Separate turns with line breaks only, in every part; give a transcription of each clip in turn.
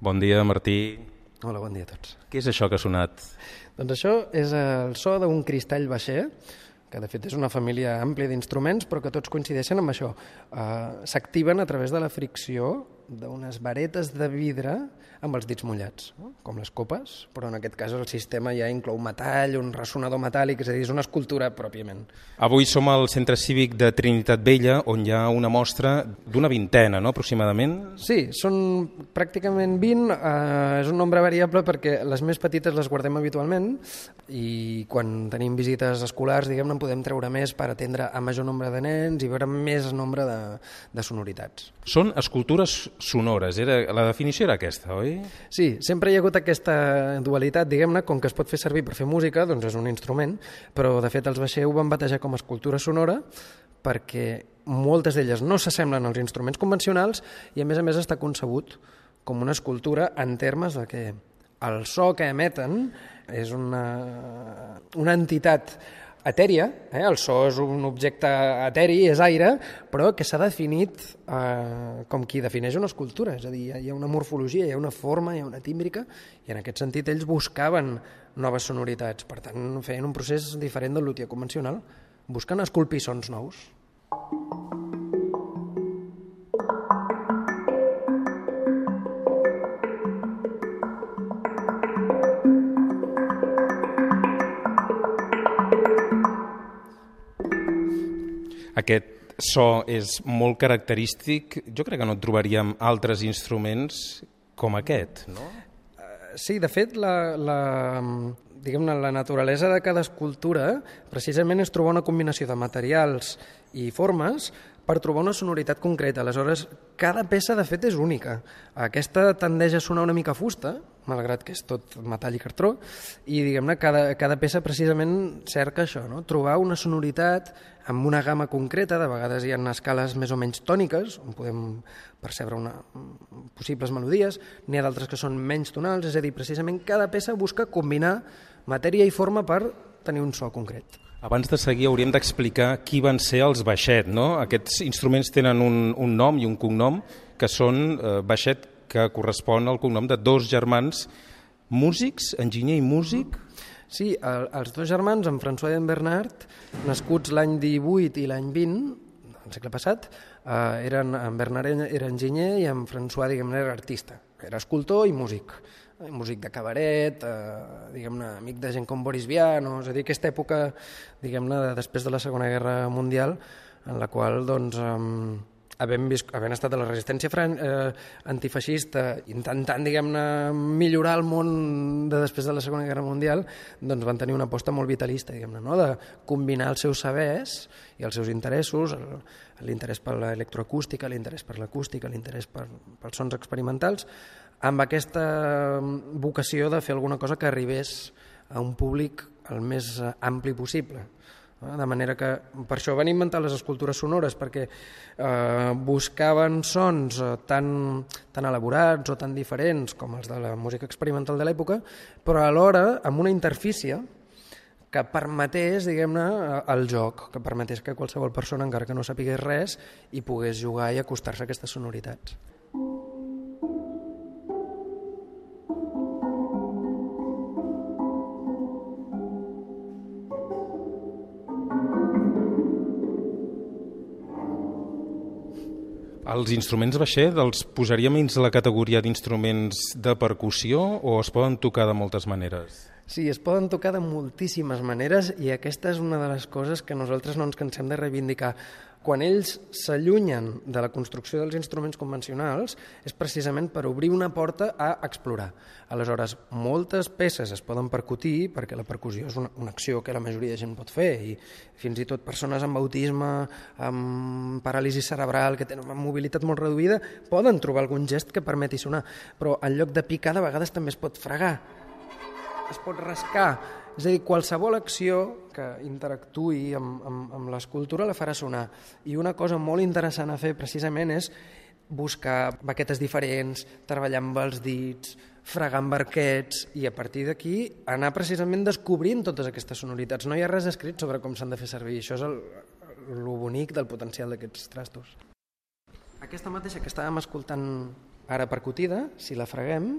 Bon dia, Martí.
Hola, bon dia a tots.
Què és això que ha sonat?
Doncs això és el so d'un cristall baixer, que de fet és una família àmplia d'instruments, però que tots coincideixen amb això. Uh, S'activen a través de la fricció d'unes varetes de vidre amb els dits mullats, no? com les copes, però en aquest cas el sistema ja inclou metall, un ressonador metàl·lic, és a dir, és una escultura pròpiament.
Avui som al Centre Cívic de Trinitat Vella, on hi ha una mostra d'una vintena, no?, aproximadament.
Sí, són pràcticament 20, eh, és un nombre variable perquè les més petites les guardem habitualment i quan tenim visites escolars, diguem-ne, en podem treure més per atendre a major nombre de nens i veure més nombre de, de sonoritats.
Són escultures sonores, era, la definició era aquesta, oi?
Sí, sempre hi ha hagut aquesta dualitat, diguem-ne, com que es pot fer servir per fer música, doncs és un instrument, però de fet els Baixer ho van batejar com a escultura sonora perquè moltes d'elles no s'assemblen als instruments convencionals i a més a més està concebut com una escultura en termes de que el so que emeten és una, una entitat etèria, eh? el so és un objecte eteri, és aire, però que s'ha definit eh, com qui defineix una escultura, és a dir, hi ha una morfologia, hi ha una forma, hi ha una tímbrica, i en aquest sentit ells buscaven noves sonoritats, per tant feien un procés diferent del luthier convencional, buscant esculpir sons nous.
Aquest so és molt característic. Jo crec que no trobaríem altres instruments com aquest, no?
Sí, de fet, la, la, diguem-ne, la naturalesa de cada escultura precisament és trobar una combinació de materials i formes per trobar una sonoritat concreta. Aleshores, cada peça, de fet, és única. Aquesta tendeix a sonar una mica fusta, malgrat que és tot metall i cartró, i, diguem-ne, cada, cada peça precisament cerca això, no? trobar una sonoritat amb una gamma concreta, de vegades hi ha escales més o menys tòniques, on podem percebre una, possibles melodies, n'hi ha d'altres que són menys tonals, és a dir, precisament cada peça busca combinar matèria i forma per tenir un so concret.
Abans de seguir hauríem d'explicar qui van ser els Baixet, no? Aquests instruments tenen un, un nom i un cognom que són eh, Baixet, que correspon al cognom de dos germans músics, enginyer i músic.
Sí, el, els dos germans, en François i en Bernard, nascuts l'any 18 i l'any 20, del segle passat, eh, eren, en Bernard era enginyer i en François, diguem-ne, era artista. Era escultor i músic músic de cabaret, eh, diguem-ne, amic de gent com Boris Vian, és a dir, aquesta època, diguem-ne, de, després de la Segona Guerra Mundial, en la qual, doncs, eh, havent, vist, havent estat a la resistència fran, eh, antifeixista, intentant, diguem-ne, millorar el món de després de la Segona Guerra Mundial, doncs van tenir una aposta molt vitalista, diguem-ne, no? de combinar els seus sabers i els seus interessos, l'interès per l'electroacústica, l'interès per l'acústica, l'interès per, pels sons experimentals, amb aquesta vocació de fer alguna cosa que arribés a un públic el més ampli possible. De manera que per això van inventar les escultures sonores, perquè eh, buscaven sons eh, tan, tan elaborats o tan diferents com els de la música experimental de l'època, però alhora amb una interfície que permetés, diguem-ne, el joc, que permetés que qualsevol persona, encara que no sapigués res, hi pogués jugar i acostar-se a aquestes sonoritats.
Els instruments baixet els posaríem dins la categoria d'instruments de percussió o es poden tocar de moltes maneres?
Sí, es poden tocar de moltíssimes maneres i aquesta és una de les coses que nosaltres no ens cansem de reivindicar. Quan ells s'allunyen de la construcció dels instruments convencionals és precisament per obrir una porta a explorar. Aleshores, moltes peces es poden percutir perquè la percussió és una, una acció que la majoria de gent pot fer i fins i tot persones amb autisme, amb paràlisi cerebral, que tenen una mobilitat molt reduïda, poden trobar algun gest que permeti sonar, però en lloc de picar de vegades també es pot fregar es pot rascar. És a dir, qualsevol acció que interactuï amb, amb, amb l'escultura la farà sonar. I una cosa molt interessant a fer precisament és buscar baquetes diferents, treballar amb els dits, fregar amb arquets i a partir d'aquí anar precisament descobrint totes aquestes sonoritats. No hi ha res escrit sobre com s'han de fer servir. Això és el, el bonic del potencial d'aquests trastos. Aquesta mateixa que estàvem escoltant ara percutida, si la freguem,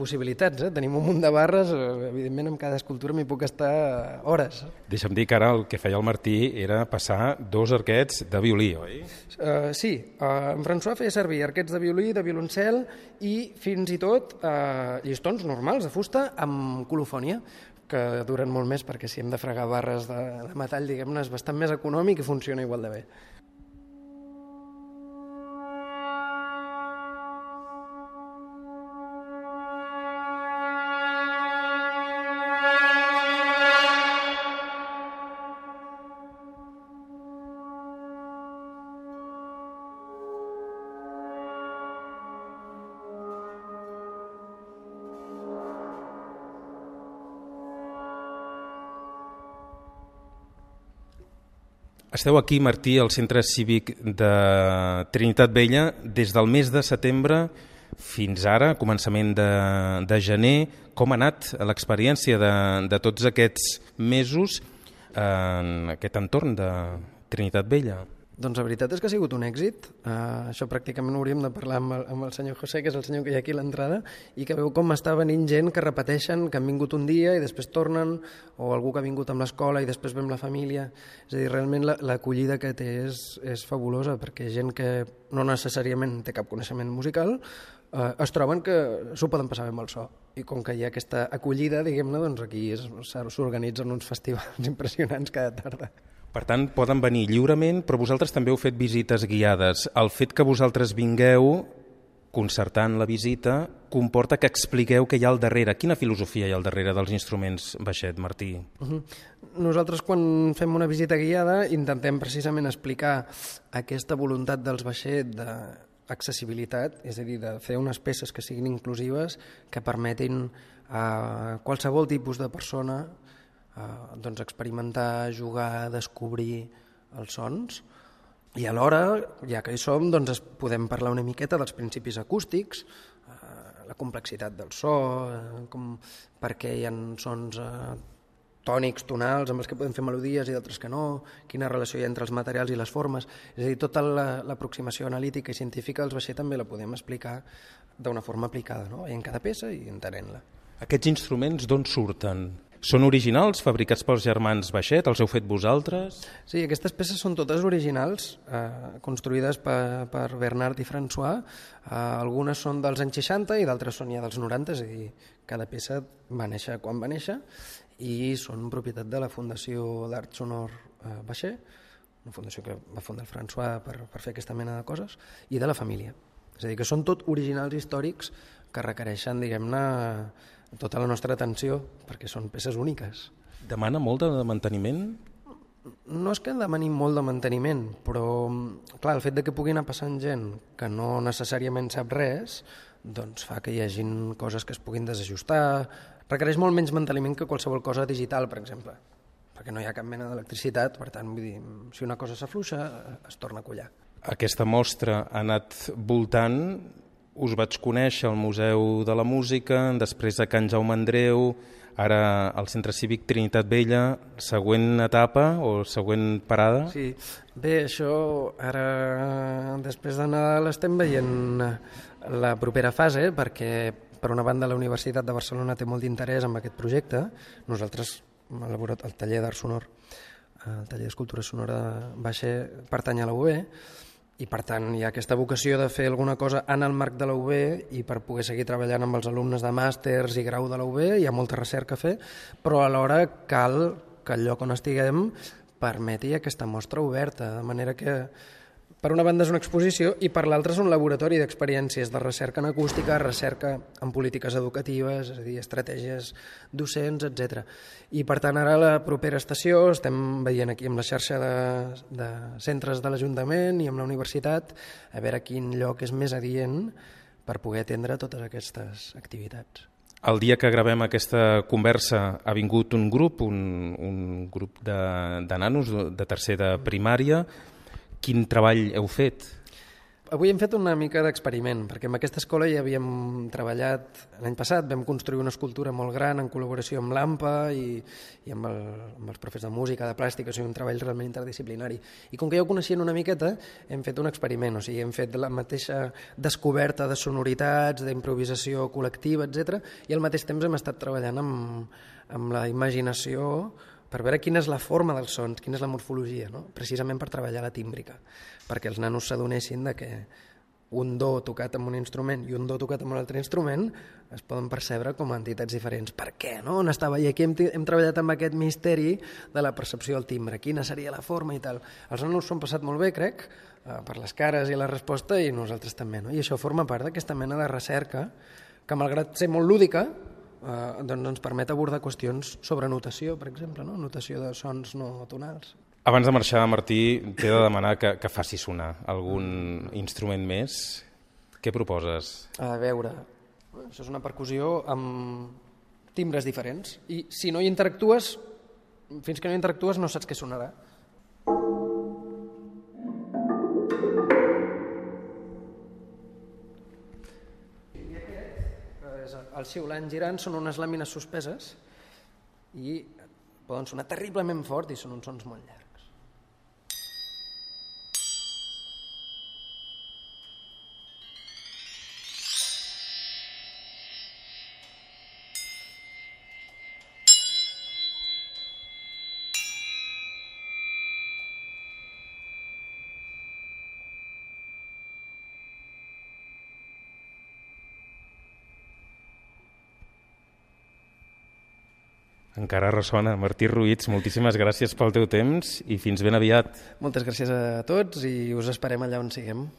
possibilitats. Eh? Tenim un munt de barres, eh, evidentment amb cada escultura m'hi puc estar hores.
Deixa'm dir que ara el que feia el Martí era passar dos arquets de violí, oi?
Uh, sí, uh, en François feia servir arquets de violí, de violoncel i fins i tot uh, llistons normals de fusta amb colofònia que duren molt més perquè si hem de fregar barres de, de metall, diguem-ne, és bastant més econòmic i funciona igual de bé.
Esteu aquí, Martí, al Centre Cívic de Trinitat Vella des del mes de setembre fins ara, començament de, de gener. Com ha anat l'experiència de, de tots aquests mesos en aquest entorn de Trinitat Vella?
Doncs la veritat és que ha sigut un èxit. Uh, això pràcticament ho hauríem de parlar amb el, amb el senyor José, que és el senyor que hi ha aquí a l'entrada, i que veu com està venint gent que repeteixen, que han vingut un dia i després tornen, o algú que ha vingut amb l'escola i després ve amb la família. És a dir, realment l'acollida la, que té és, és fabulosa, perquè gent que no necessàriament té cap coneixement musical, uh, es troben que s'ho poden passar bé amb el so. I com que hi ha aquesta acollida, diguem-ne, doncs aquí s'organitzen uns festivals impressionants cada tarda.
Per tant, poden venir lliurement, però vosaltres també heu fet visites guiades. El fet que vosaltres vingueu concertant la visita comporta que expliqueu què hi ha al darrere. Quina filosofia hi ha al darrere dels instruments baixet, Martí? Uh -huh.
Nosaltres, quan fem una visita guiada, intentem precisament explicar aquesta voluntat dels baixet d'accessibilitat, és a dir, de fer unes peces que siguin inclusives, que permetin a qualsevol tipus de persona eh, doncs experimentar, jugar, descobrir els sons i alhora, ja que hi som, doncs podem parlar una miqueta dels principis acústics, eh, la complexitat del so, eh, com, per què hi ha sons tònics, tonals, amb els que podem fer melodies i d'altres que no, quina relació hi ha entre els materials i les formes. És a dir, tota l'aproximació la, analítica i científica dels vaixell també la podem explicar d'una forma aplicada, no? en cada peça i entenent-la.
Aquests instruments d'on surten? Són originals, fabricats pels germans Baixet? Els heu fet vosaltres?
Sí, aquestes peces són totes originals, eh, construïdes per, per Bernard i François. Eh, algunes són dels anys 60 i d'altres són ja dels 90, és a dir, cada peça va néixer quan va néixer i són propietat de la Fundació d'Art Sonor eh, Baixet, una fundació que va fundar el François per, per fer aquesta mena de coses, i de la família. És a dir, que són tot originals històrics que requereixen, diguem-ne, tota la nostra atenció, perquè són peces úniques.
Demana molt de manteniment?
No és que demanin molt de manteniment, però clar, el fet de que pugui anar passant gent que no necessàriament sap res, doncs fa que hi hagin coses que es puguin desajustar, requereix molt menys manteniment que qualsevol cosa digital, per exemple, perquè no hi ha cap mena d'electricitat, per tant, vull dir, si una cosa s'afluixa, es torna a collar.
Aquesta mostra ha anat voltant us vaig conèixer al Museu de la Música, després a Can Jaume Andreu, ara al Centre Cívic Trinitat Vella, següent etapa o següent parada?
Sí, bé, això ara després de Nadal estem veient la propera fase perquè per una banda la Universitat de Barcelona té molt d'interès en aquest projecte, nosaltres hem elaborat el taller d'art sonor, el taller d'escultura sonora va ser pertany a la UB, i per tant hi ha aquesta vocació de fer alguna cosa en el marc de la UB i per poder seguir treballant amb els alumnes de màsters i grau de la UB, hi ha molta recerca a fer, però alhora cal que el lloc on estiguem permeti aquesta mostra oberta, de manera que per una banda és una exposició i per l'altra és un laboratori d'experiències de recerca en acústica, recerca en polítiques educatives, és a dir, estratègies docents, etc. I per tant ara la propera estació estem veient aquí amb la xarxa de, de centres de l'Ajuntament i amb la universitat a veure quin lloc és més adient per poder atendre totes aquestes activitats.
El dia que gravem aquesta conversa ha vingut un grup, un, un grup de, de nanos de tercer de primària. Quin treball heu fet?
Avui hem fet una mica d'experiment, perquè en aquesta escola ja havíem treballat l'any passat, vam construir una escultura molt gran en col·laboració amb l'AMPA i, i amb, el, amb els profes de música, de plàstica, o sigui, un treball realment interdisciplinari. I com que ja ho coneixien una miqueta, hem fet un experiment, o sigui, hem fet la mateixa descoberta de sonoritats, d'improvisació col·lectiva, etc. i al mateix temps hem estat treballant amb, amb la imaginació per veure quina és la forma dels sons, quina és la morfologia, no? precisament per treballar la tímbrica, perquè els nanos s'adonessin de que un do tocat amb un instrument i un do tocat amb un altre instrument es poden percebre com a entitats diferents. Per què? No? On estava? I aquí hem, hem treballat amb aquest misteri de la percepció del timbre, quina seria la forma i tal. Els nanos s'ho han passat molt bé, crec, eh, per les cares i la resposta, i nosaltres també. No? I això forma part d'aquesta mena de recerca que, malgrat ser molt lúdica, eh, doncs ens permet abordar qüestions sobre notació, per exemple, no? notació de sons no tonals.
Abans de marxar, Martí, t'he de demanar que, que faci sonar algun instrument més. Què proposes?
A veure, això és una percussió amb timbres diferents i si no hi interactues, fins que no hi interactues no saps què sonarà. El xiulant girant són unes làmines suspeses i poden sonar terriblement fort i són uns sons molt llargs.
Encara ressona. Martí Ruiz, moltíssimes gràcies pel teu temps i fins ben aviat.
Moltes gràcies a tots i us esperem allà on siguem.